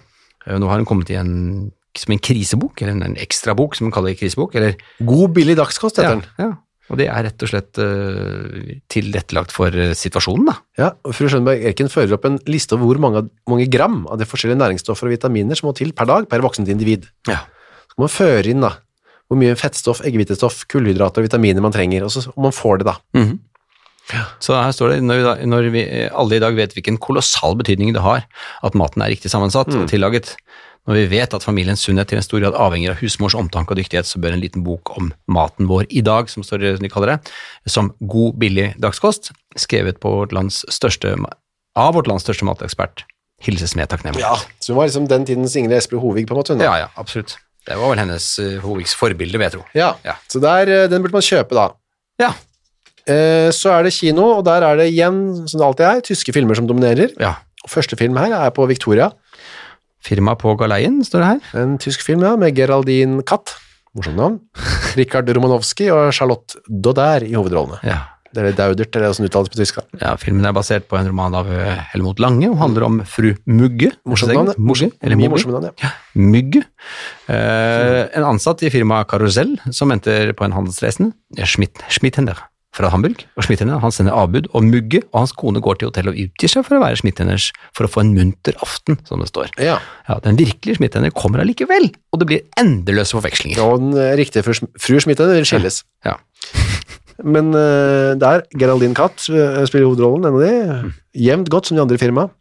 Eh, Nå har hun kommet i en, som en krisebok, eller en, ekstra ekstrabok, som man kaller krisebok, eller God, billig dagskost, heter ja, den. ja. Og det er rett og slett uh, tilrettelagt for eh, situasjonen, da. Ja, og Fru Skjønberg Erken fører opp en liste over hvor mange, mange gram av de forskjellige næringsstoffer og vitaminer som må til per dag per voksent individ. Ja. Så kan man føre inn da, hvor mye fettstoff, eggehvitestoff, kullhydrater og vitaminer man trenger, og så om man får det da. Mhm. Så her står det, når vi, da, når vi alle i dag vet hvilken kolossal betydning det har at maten er riktig sammensatt og tillaget, når vi vet at familiens sunnhet til en stor grad avhenger av husmors omtanke og dyktighet, så bør en liten bok om maten vår i dag, som, står, som de kaller det, som god, billig dagskost, skrevet på vårt største, av vårt lands største matekspert, hilses med takknemlighet. Så hun var liksom den tidens Ingrid Espelid Hovig på en måte. hun. Ja, ja, absolutt. Det var vel hennes uh, Hovigs forbilde, vil jeg tro. Ja. Ja. Så der, eh, den burde man kjøpe da. Ja, Eh, så er det kino, og der er det igjen, som det alltid er, tyske filmer som dominerer. ja. Og Første film her er på Victoria. Firma på galeien, står det her. En tysk film ja, med Geraldine Katt, morsomt navn, Rikard Romanowski og Charlotte Dodder i hovedrollene. Ja. Det er Daudert, eller hvordan uttales på tysk. da. Ja, Filmen er basert på en roman av eh, Helmut Lange og handler om fru Mugge. Morsomt navn. ja. Mugge, eller Mye Mugge. morsomme navn, ja. Mygge. Eh, en ansatt i firmaet Karusell som venter på en handelsreisende, Schmidt, Schmidtender fra Hamburg. Og Schmidtender han sender avbud, og Mugge og hans kone går til hotellet og utgir seg for å være smittehenders for å få en munter aften, som det står. Ja, Ja, Den virkelige smittehenderen kommer allikevel, og det blir endeløse forvekslinger. og den eh, riktige fru, fru vil skilles. Ja. Men uh, der, Geraldine Katt eh, spiller hovedrollen, en av de, jevnt godt som de andre i firmaet.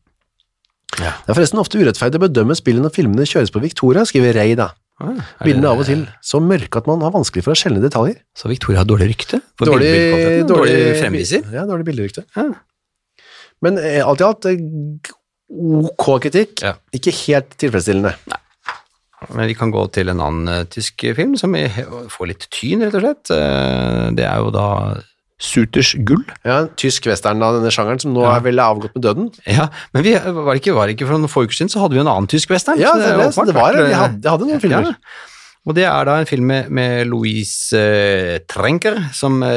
Ja. Det er forresten ofte urettferdig å bedømme spillene når filmene kjøres på Victoria, skriver Rei da. Ah, Bildene er av og til så mørke at man har vanskelig for å skjelne detaljer. Så Victoria har dårlig rykte? Dårlig, dårlig, dårlig fremviser? Ja, dårlig bilderykte. Ja. Men eh, alt i alt, eh, ok kritikk, Ja. ikke helt tilfredsstillende. Men vi kan gå til en annen eh, tysk film som får litt tyn, rett og slett. Det er jo da Suters gull. Ja, en tysk western av denne sjangeren som nå Ja. er vel avgått med døden. Ja, men vi, var, ikke, var ikke for noen få uker siden, så hadde vi en annen tysk western. Ja, det, det, det, det var eh, hadde, de hadde noen filmer. Ja. Og det er da en film med, med Louise eh, Trenker som eh,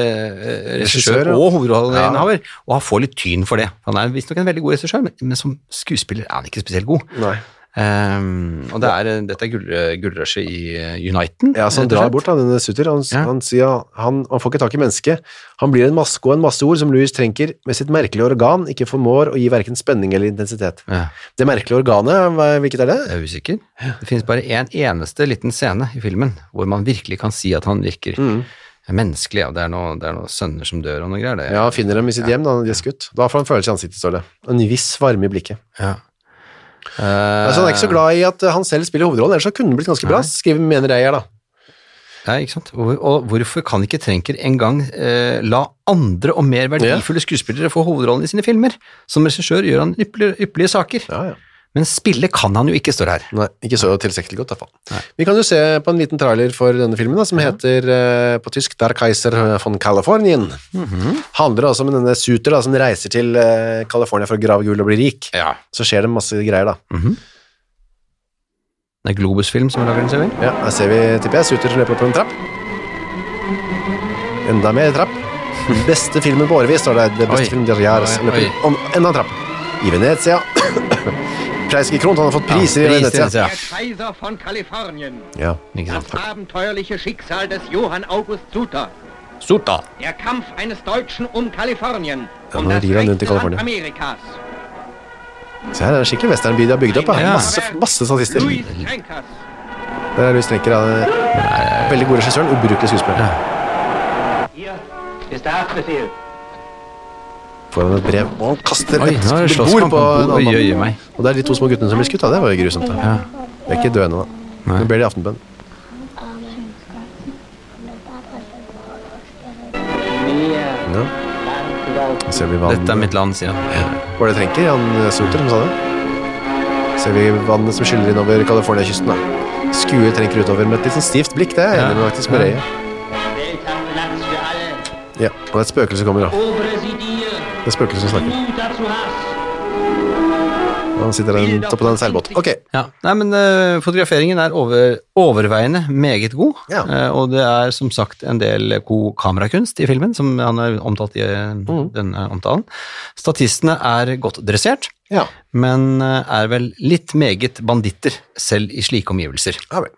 regissør Regissør, ja. og hovedrolleinnehaver, og han får litt tyn for det. Han er visstnok en veldig god regissør, men, men som skuespiller er han ikke spesielt god. Nei. Ehm, og det er, eh, dette er gull, gullrushet i eh, Uniten. Ja, så han drar bort, da, denne Sutter. Han, Ja. han sier han, han får ikke tak i mennesket. Han blir en maske og en masse ord som Louis Trenker med sitt merkelige organ ikke formår å gi hverken spenning eller intensitet. Ja, Det merkelige organet, hvilket er det? jeg er usikker. Det finnes bare en eneste liten scene i filmen hvor man virkelig kan si at han virker Mm. menneskelig. Ja. Det, er noe, er noen sønner som dør og noe greier. Det, Ja, finner dem i sitt hjem da de er skutt. Da får han følelse i ansiktet, står det. En viss varme i blikket. Ja. Altså, han er ikke så glad i at eh, han selv spiller hovedrollen, ellers så kunne det blitt ganske bra, skriver mener jeg her da. Ja, ikke sant? Og, og hvorfor kan ikke Trenker engang eh, la andre og mer verdifulle skuespillere få hovedrollen i sine filmer? Som regissør gjør han ypperlige, ypperlige saker, Ja, ja. Men spille kan han jo ikke, står her. Nei, ikke så tilstrekkelig godt i hvert fall. Vi kan jo se på en liten trailer for denne filmen da, som heter eh, på tysk Der Kaiser von Kalifornien. Handler altså om denne Suter da, som reiser til eh, California for å grave gull og bli rik. Ja. Så skjer det masse greier da. Det er Globus-film som lager den, ser vi. Ja, her ser vi, tipper jeg, Suter som løper opp på en trapp. Enda mer trapp. Beste filmen på årevis, står det. Det beste Oi. filmen de har, Oi, oi. Om, enda en trapp. I Venezia. Har fått priser i pris i Venezia. Venezia. Der Kaiser von Kalifornien. Ja. Das abenteuerliche Schicksal des Johann August Suter. Sota. Der Kampf eines Deutschen um Kalifornien. Ja, Um nå das rechte Kalifornien. Amerikas. Se her, det er skikkelig westernby de har bygd opp. da. Ja. Masse, masse statister. Louis Schenkers. Der er Louis Strenker. han er Veldig god regissør, ubrukelig skuespiller. Hier ist der Haftbefehl. Får han et brev, og han kaster Oi, et er det bord på en annen oi, oi, Og det er de to små guttene som blir skutt, da. Det var jo grusomt. da. Ja. De er ikke døde ennå, da. Nå ber de aftenbønn. Ja. Ser vi vann. Dette er mitt land, sier han. Var det Trenker, han Soter, som sa det? Ser vi vannet som skyller innover California-kysten, da. Skuer Trenker utover med et litt sånn stivt blikk, det er jeg enig med faktisk med Ja. Alle. Ja, og et spøkelse kommer, da. Det er spøkelset som snakker. Og. Han sitter der toppen av en seilbåt. Ok, Ja, nei, men uh, fotograferingen er over, overveiende meget god, Ja. uh, og det er som sagt en del god kamerakunst i filmen, som han har omtalt i eh, Mm. denne omtalen. Statistene er godt dressert, ja. men er vel litt meget banditter, selv i slike omgivelser. Ja vel.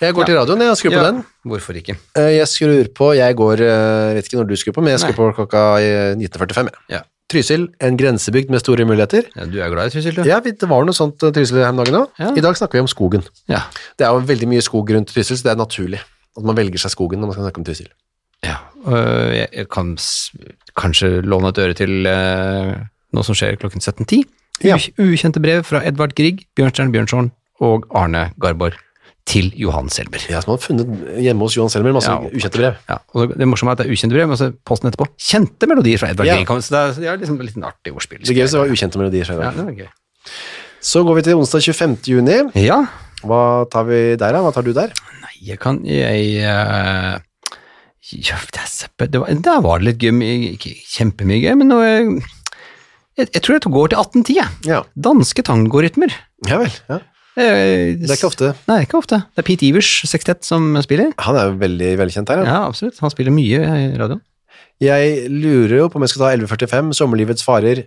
Jeg går til radioen, jeg skrur på den. Hvorfor ikke? Eh, Jeg skrur på, jeg går, Jeg vet ikke når du skrur på, men jeg skrur på klokka eh, 1945. Ja. Trysil, en grensebygd med store muligheter. Ja, du er glad i Trysil, du? Ja, det var noe sånt eh, Trysil her om dagen òg. Ja. I dag snakker vi om skogen. Ja. Det er jo veldig mye skog rundt Trysil, så det er naturlig at man velger seg skogen når man skal snakke om Trysil. Ja, øh, jeg, jeg kan kanskje låne et øre til øh, noe som skjer klokken 17.10. Ja. Ukjente brev fra Edvard Grieg, Bjørnstjerne Bjørnson og Arne Garborg til Johan Selmer. Ja, som har funnet hjemme hos Johan Selmer, masse Ja. ukjente brev. Ja, og det morsomme er at det er ukjente brev, men så posten etterpå kjente melodier fra Edvard Ja. Grieg. Så det er, det er liksom litt artig ordspill. Det gøyeste var ukjente melodier. fra Edvard. Ja, det var gøy. Så går vi til onsdag 25. juni. Ja, Hva tar vi der, da? Hva tar du der? nei, jeg kan Jeg uh, ja, det, det var, Der var det litt gøy, ikke kjempemye gøy, men noe jeg, jeg tror jeg går til 1810, jeg. Ja, Danske tangorytmer. ja vel. Ja. Eh, Det er ikke ofte. Nei, ikke ofte. Det er Pete Ivers sekstett som spiller. Han er jo veldig velkjent her. Ja. Ja, absolutt. Han spiller mye i radioen. Jeg lurer jo på om jeg skal ta 1145, Sommerlivets farer,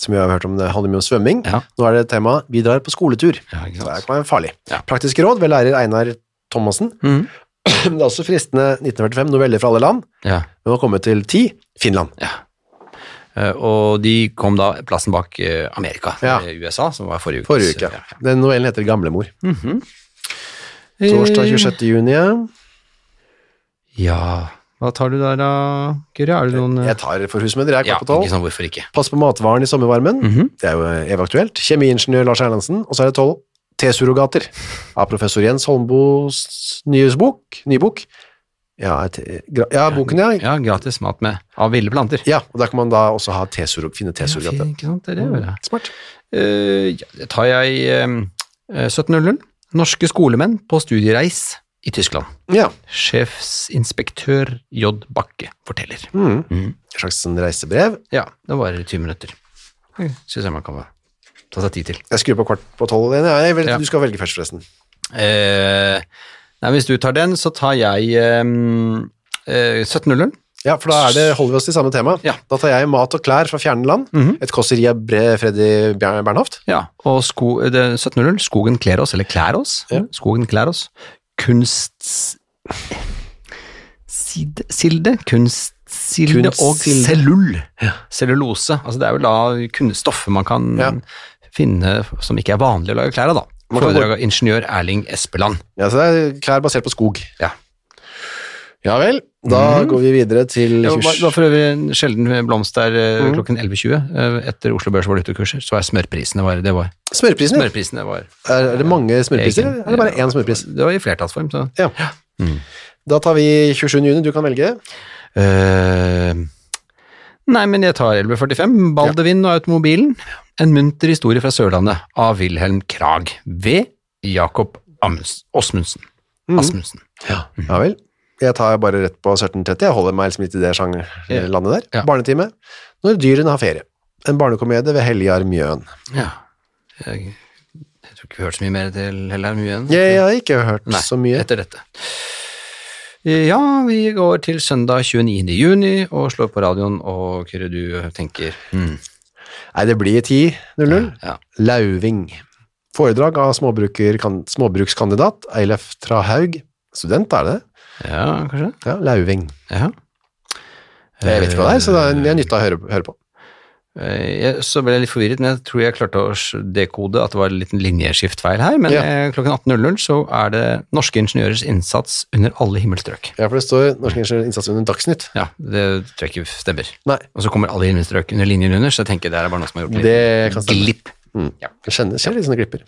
som vi har hørt om, det handler mye om svømming. Ja. Nå er det tema Vi drar på skoletur. Ja, ikke Så det sant. kan være farlig. Ja. Praktiske råd ved lærer Einar Thomassen. Mm. Det er også fristende 1945, noveller fra alle land. Ja, Vi må komme til 10, Finland. ja. Eh, og de kom da plassen bak eh, Amerika, Ja. eh, USA, som var forrige uke. Forrige uke. Ja. Den novellen heter Gamlemor. Mhm. Torsdag Eh, 26. juni. ja. Hva tar du der da, Kyrre? Er det noen Jeg tar for husmødre, jeg er kvart på tolv. sånn? Pass på matvaren i sommervarmen. Mhm. Det er jo evig-aktuelt. Kjemiingeniør Lars Erlandsen. Og så er det tolv T-surrogater av professor Jens Holmbos nye bok. Ny bok. Ja, gra- ja, boken, ja. Ja, gratis mat med av ville planter. Ja, og der kan man da også ha T-surrog, finne Ja, T-surrogater. fint, ikke sant, det er det, vel. Smart. Uh, ja, det tar jeg eh, 1700. Norske skolemenn på studiereis i Tyskland. Ja. Sjefsinspektør J. Bakke forteller. Mm. Mm. Et slags sånn reisebrev. Ja, det varer 20 minutter. Syns jeg man kan ta seg tid til. Jeg skrur på kvart på tolv. Nei, vel, Ja. Du skal velge først, forresten. Eh, nei, hvis du tar den, så tar jeg um, eh, 1700. Ja, for da er det, holder vi oss til samme tema. Ja. Da tar jeg mat og klær fra fjerne land. Et kåseri av Freddy Bernhoft. Ja, og sko, det 1700, skogen kler oss, eller klær oss. Ja. Skogen klær oss. Kunst... Silde, kunstsilde og cellul. Ja. Cellulose. Altså det er jo da kunststoffer man kan finne som ikke er vanlig å lage klær av, da. Foredrag av ingeniør Erling Espeland. Ja, så det er klær basert på skog. Ja. Ja vel, da går vi videre til kurs. var, 20 det var for øvrig en sjelden blomst der mm. klokken 11.20 eh, etter Oslo Børs valutakurser, så er smørprisene var, det var, Smørprisene? smørprisene var Er det mange smørpriser, eller er det bare én smørpris? Det var i flertallsform, så Ja. Da tar vi 27. juni, du kan velge. Eh, Nei, men jeg tar 1145. Baldevin og automobilen. En munter historie fra Sørlandet av Wilhelm Krag ved Jakob Åsmundsen. Asmundsen. Ja. ja vel. Jeg tar bare rett på 1730. Jeg holder meg liksom litt i det sjangerlandet der. Ja. Barnetime. Når dyrene har ferie. En barnekomedie ved Heljar Mjøen. Ja. Jeg, jeg tror ikke vi har hørt så mye mer til Heljar Mjøen. Jeg, Jeg har ikke hørt Nei, så mye. etter dette. Ja, vi går til søndag 29. juni og slår på radioen, og Kyrre, du tenker mm. Nei, det blir 10.00. ja. Lauving. Foredrag av kan, småbrukskandidat Eilef Trahaug. Student, er det det? ja, kanskje? Ja, Lauving. Ja. Jeg vet ikke hva det er, så det er nyttig å høre, høre på. Eh, Jeg, så ble jeg litt forvirret, men jeg tror jeg klarte å dekode at det var en liten linjeskiftfeil her. Men Ja. eh, klokken 18.00 så er det norske ingeniørers innsats under alle himmelstrøk. Ja, for det står norske ingeniørers Innsats under Dagsnytt. Ja, det tror jeg ikke stemmer. Nei, Og så kommer alle himmelstrøk under linjen under, så jeg tenker det er bare noe som har gjort litt det kan glipp. Mm. Jeg kjenner, ser litt sånne glipper.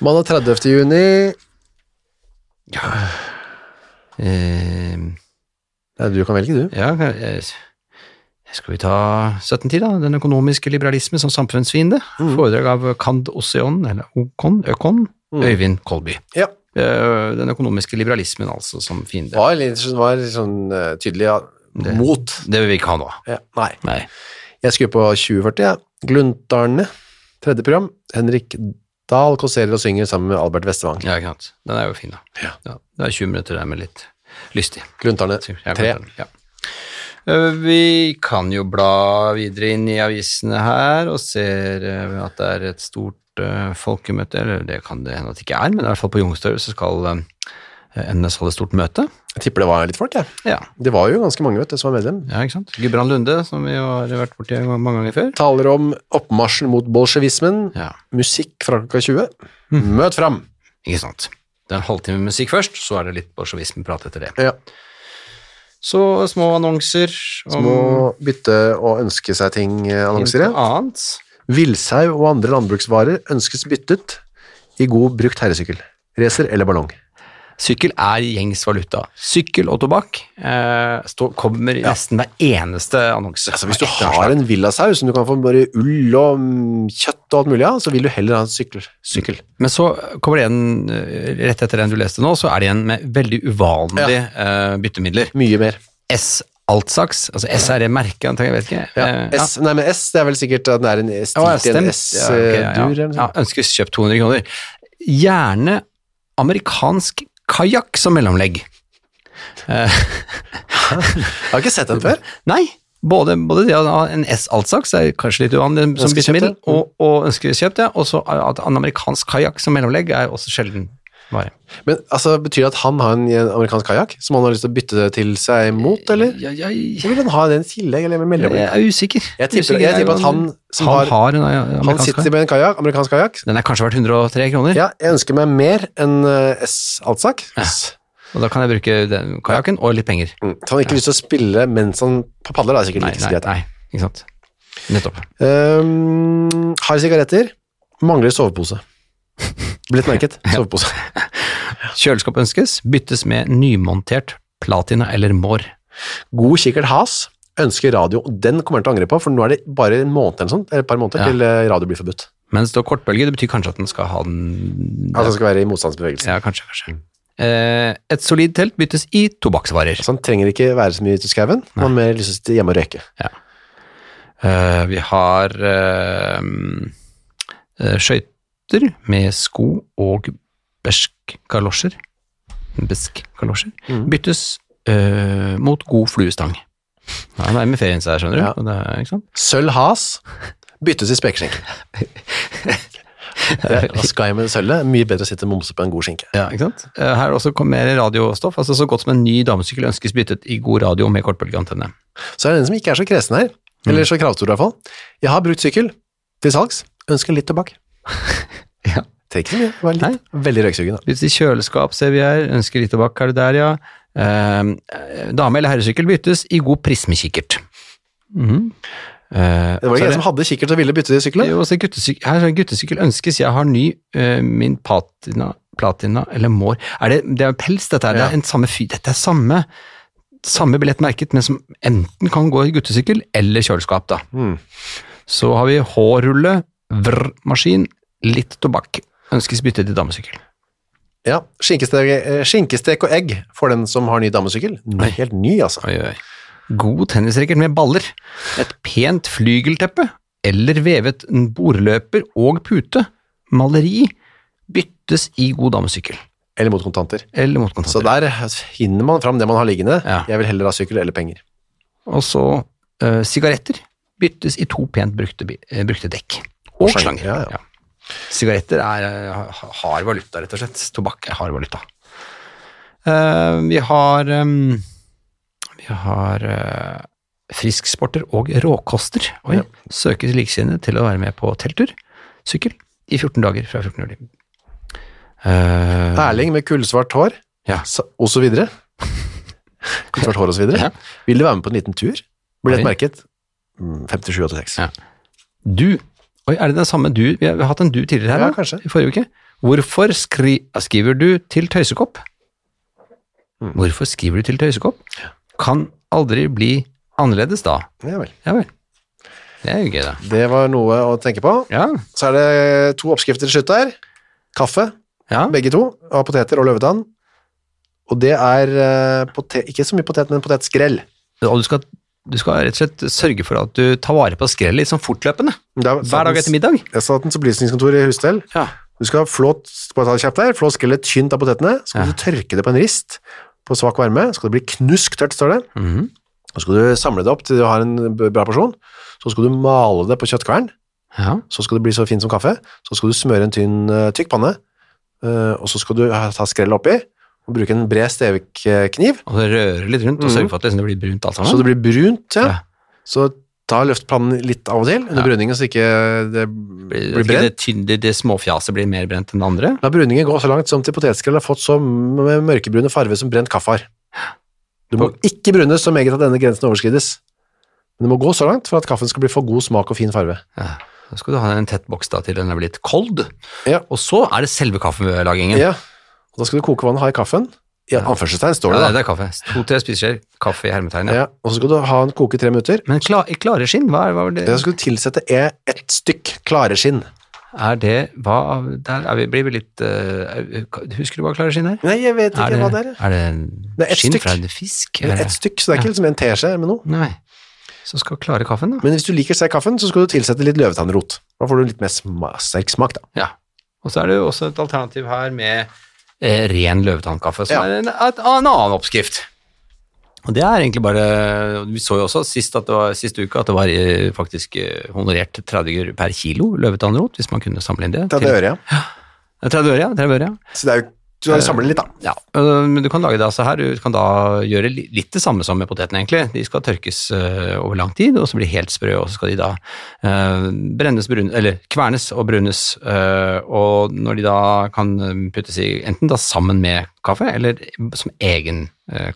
Mandag 30. juni. Eh, Ja, du kan velge, du. ja, eh, skal vi ta 1710 da? Den økonomiske liberalisme som samfunnsfiende. Mm. Foredrag av Kand Oseon, eller Okon, Økon, Mm. Øyvind Kolby. Ja. Eh, Den økonomiske liberalismen altså som fiende. Var litt var sånn eh, tydelig ja, mot. Det vil vi ikke ha nå. Ja, nei. Nei. Jeg skulle på 2040, ja. Gluntarne, tredje program. Henrik Dahl kåserer og synger sammen med Albert Vestervang. Ja, ikke sant. Den er jo fin, da. Ja. Det er 20 minutter der med litt lystig. Gluntarne tre. Ja. Eh, Vi kan jo bla videre inn i avisene her og ser eh, at det er et stort eh, folkemøte, eller det kan det hende at det ikke er, men i hvert fall på Youngstorget så skal NS holde stort møte. Jeg tipper det var litt folk, jeg. Ja. Det var jo ganske mange vet du, som var medlem. ja, ikke sant. Gudbrand Lunde, som vi har vært borti mange ganger før. Taler om oppmarsjen mot bolsjevismen. Ja, Musikk fra klokka 20. Møt fram! ikke sant. Det er en halvtime musikk først, så er det litt bolsjevismeprat etter det. Ja. Så små annonser om Små bytte- og ønske seg ting-annonser. Ja. annet. Villsau og andre landbruksvarer ønskes byttet i god brukt herresykkel. Racer eller ballong. Sykkel er gjengs valuta. Sykkel og tobakk eh, stå, kommer i nesten hver eneste annonse. Altså, hvis du har en villasaus som du kan få bare ull og mm, kjøtt og alt mulig av, så vil du heller ha en sykkel. sykkel. Men så kommer det en, eh, rett etter den du leste nå, så er det en med veldig uvanlige eh, byttemidler. Mye mer. S Altsaks, altså S er det merket, antar jeg, vet ikke. Ja. Eh, S, nei, men S det er vel sikkert at den er en stilt i en. Ja, ja, S-dur. ja. okay, ja, sånt. ønskes kjøpt 200 kroner. Gjerne amerikansk kajakk som mellomlegg. Jeg har ikke sett den før. Nei, både, både det å ha en S-altsaks er kanskje litt uvanlig som byttemiddel, og, og ønskes kjøpt, ja. Og så at en amerikansk kajakk som mellomlegg er også sjelden vare. Men altså, Betyr det at han har en, en amerikansk kajakk som han har lyst til å bytte til seg mot, eller? Ja, ja, Eller vil han ha den i tillegg, eller med jeg er usikker. Jeg tipper, Usikker, jeg tipper at han som han har, har en eh, han sitter med en kajak, amerikansk kajakk. Den er kanskje verdt 103 kroner, Ja, jeg ønsker meg mer enn uh, S-altsak. og da kan jeg bruke den kajakken og litt penger. Mm. Så han har ikke lyst til å spille mens han padler, da, er sikkert Nei, like nei, greit. nei, ikke sant. Nettopp. Um, har sigaretter. Mangler sovepose. Blitt merket. Sovepose. Kjøleskap ønskes, byttes med nymontert platina eller mår. God kikkert has. Ønsker radio. Den kommer han til å angre på, for nå er det bare en måned eller sånt, eller et par måneder Ja. til eh, radio blir forbudt. Men det står kortbølge, det betyr kanskje at den skal ha den Altså den skal være i motstandsbevegelsen. Ja, kanskje, kanskje. Eh, et solid telt byttes i tobakksvarer. Så han trenger ikke være så mye ute i skauen, man har mer lyst til å sitte hjemme og røyke. Eh, vi har eh, eh, skøyter med sko og besk-kalosjer. Besk-kalosjer. Mm. Byttes eh, mot god fluestang. Ja, det er med ferien seg, skjønner du. Ja. Det? Sølv has byttes i spekeskinke. Det- Hva skal jeg med sølvet? Mye bedre å sitte og momse på en god skinke. Ja, ikke sant? Eh, Her er også mer radiostoff, altså så godt som en ny damesykkel ønskes byttet i god radio med kortbølgeantenne. Så er det en som ikke er så kresen her, eller så kravstor i hvert fall. Jeg har brukt sykkel til salgs, ønsker litt tobakk. Trenger ikke så mye, bare litt. Veldig røyksugen da. I kjøleskap, ser vi her. Ønsker litt tobakk, er det der, ja. Eh, dame- eller herresykkel byttes i god prismekikkert. Mhm. Eh, Det var så ikke en som hadde kikkert og ville bytte de sykkel? Jo, så guttesykkel, her er guttesykkel ønskes, jeg har ny, eh, min patina, platina eller mår. Er det, det er pels dette her, det Ja. er en samme fy, dette er samme, samme billett merket, men som enten kan gå i guttesykkel eller kjøleskap da. Mm. Så har vi hårrulle, vrmaskin, litt tobakk. Ønskes byttet til damesykkel. Ja, skinkestek, eh, skinkestek og egg for den som har ny damesykkel. Helt ny, altså. Oi, oi. God tennisracket med baller, et pent flygelteppe, eller vevet bordløper og pute, maleri, byttes i god damesykkel, Eller mot kontanter. eller mot kontanter. Så der finner man fram det man har liggende. Ja. Jeg vil heller ha sykkel eller penger. Og så sigaretter sigaretter, byttes i to pent brukte, eh, brukte dekk. Og Og slanger. ja, ja. Sigaretter er hard valuta, rett og slett. Tobakk er hard valuta. Uh, vi har um, Vi har uh, frisksporter og råkoster. Oi, Ja. Søkes likesinnede til å være med på telttur, sykkel, i 14 dager fra 14 juli. Uh, Erling med kullsvart hår, Ja. og så videre. kullsvart hår og så videre. Ja. Vil du være med på en liten tur? Blir det merket? Mm, 5786. Ja. Du Oi, er det den samme du? Vi har, vi har hatt en du tidligere her, Ja, da, kanskje. i forrige uke. Hvorfor skri, skriver du til tøysekopp? Mm. Hvorfor skriver du til tøysekopp? Kan aldri bli annerledes da. Ja vel. Ja vel. Det er jo gøy, da. Det var noe å tenke på. Ja. Så er det to oppskrifter til slutt der. Kaffe, ja. begge to, av poteter og løvetann. Og det er potet, ikke så mye potet, men potetskrell. Og du skal, du skal rett og slett sørge for at du tar vare på skrellet litt sånn fortløpende. Er Hver dag etter middag. Det er til opplysningskontor i Husstell. Ja. Du skal flå, bare ta der, flå skrellet tynt av potetene, så skal Ja. du tørke det på en rist på svak varme, så skal det bli knusktørt, står det. Mhm. Så skal du samle det opp til du har en bra porsjon, så skal du male det på kjøttkvern, ja. så skal det bli så fint som kaffe, så skal du smøre en tynn, eh, tykk panne, eh, og så skal du ta skrellet oppi, bruke en bred stevekkniv, Og så røre litt rundt og sørge for at det blir brunt alt sammen. så det blir brunt, ja. Ja. Så ta løftplanen litt av og til under Ja. bruningen, så ikke det blir, blir ikke brent. det, tynn- det, småfjaset blir mer brent enn det andre. La bruningen gå så langt som til potetskrell har fått så mørkebrune farve som brent kaffe har. Du må ikke brunes så meget at denne grensen overskrides. Men det må gå så langt for at kaffen skal bli for god smak og fin farve. Ja. Da skal du ha en tett boks da til den er blitt kold. Ja. Og så er det selve kaffelagingen. Ja, og da skal du koke vannet, ha i kaffen. I anførselstegn står det Ja, det er kaffe. To-tre spiseskjeer kaffe i hermetegn. Ja. Og så skal du ha den koke i tre minutter. Men kla, klare skinn, hva er, hva er det? Da skal du tilsette e- ett stykk klare skinn. Er det hva, Der er vi, blir vi litt uh, Husker du hva klare skinn er? Nei, jeg vet ikke Er det, hva det er. er det Det er skinn stykk. fra en fisk? Det er ett stykk, så det er ikke liksom en teskje med noe. Nei. Så skal klare kaffen, da. Men hvis du liker sterk kaffen, så skal du tilsette litt løvetannrot. Da får du litt mer sma sterk smak, da. Ja. Og så er det jo også et alternativ her med ren løvetannkaffe, som Ja. er en, et, en annen oppskrift. Og det er egentlig bare Vi så jo også sist var, siste uke at det var eh, faktisk eh, honorert 30 øre per kilo løvetannrot, hvis man kunne samle inn det. Ta det til- øret, ja. Ja, 30 øre, ja. 30 øre, ja. Så det er jo, du har samle samlet litt, da. Ja, øh, men du kan lage det altså her. Du kan da gjøre litt det samme som med potetene, egentlig. De skal tørkes øh, over lang tid, og så blir de helt sprø, og så skal de da brennes, brun, eller kvernes og brunes. og når de da kan puttes i enten da sammen med kaffe, eller som egen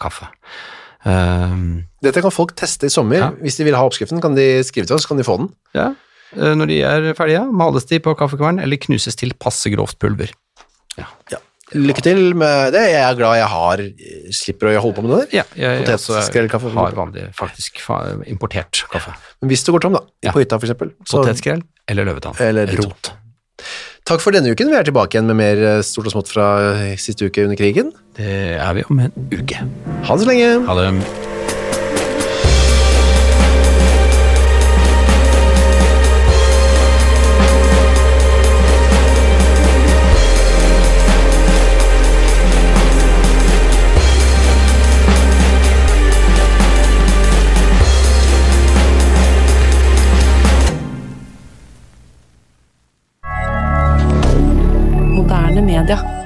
kaffe. Dette kan folk teste i sommer. Ja. Hvis de vil ha oppskriften, kan de skrive til oss, kan de få den. ja. når de er ferdige, males de på kaffekvern, eller knuses til passe grovt pulver. Ja. Ja. Lykke til med det. Jeg er glad jeg har slipper å holde på med det der. Ja, jeg Potetskrellkaffe. har vanlig, faktisk importert kaffe. Men hvis du går tom, da, Ja. på hytta for eksempel, Potetskrell eller løvetann. Eller. Rot. Takk for denne uken. Vi er tilbake igjen med mer eh, stort og smått fra eh, siste uke under krigen. Det er vi om en uke. Ha det så lenge. Ha det. Moderne media.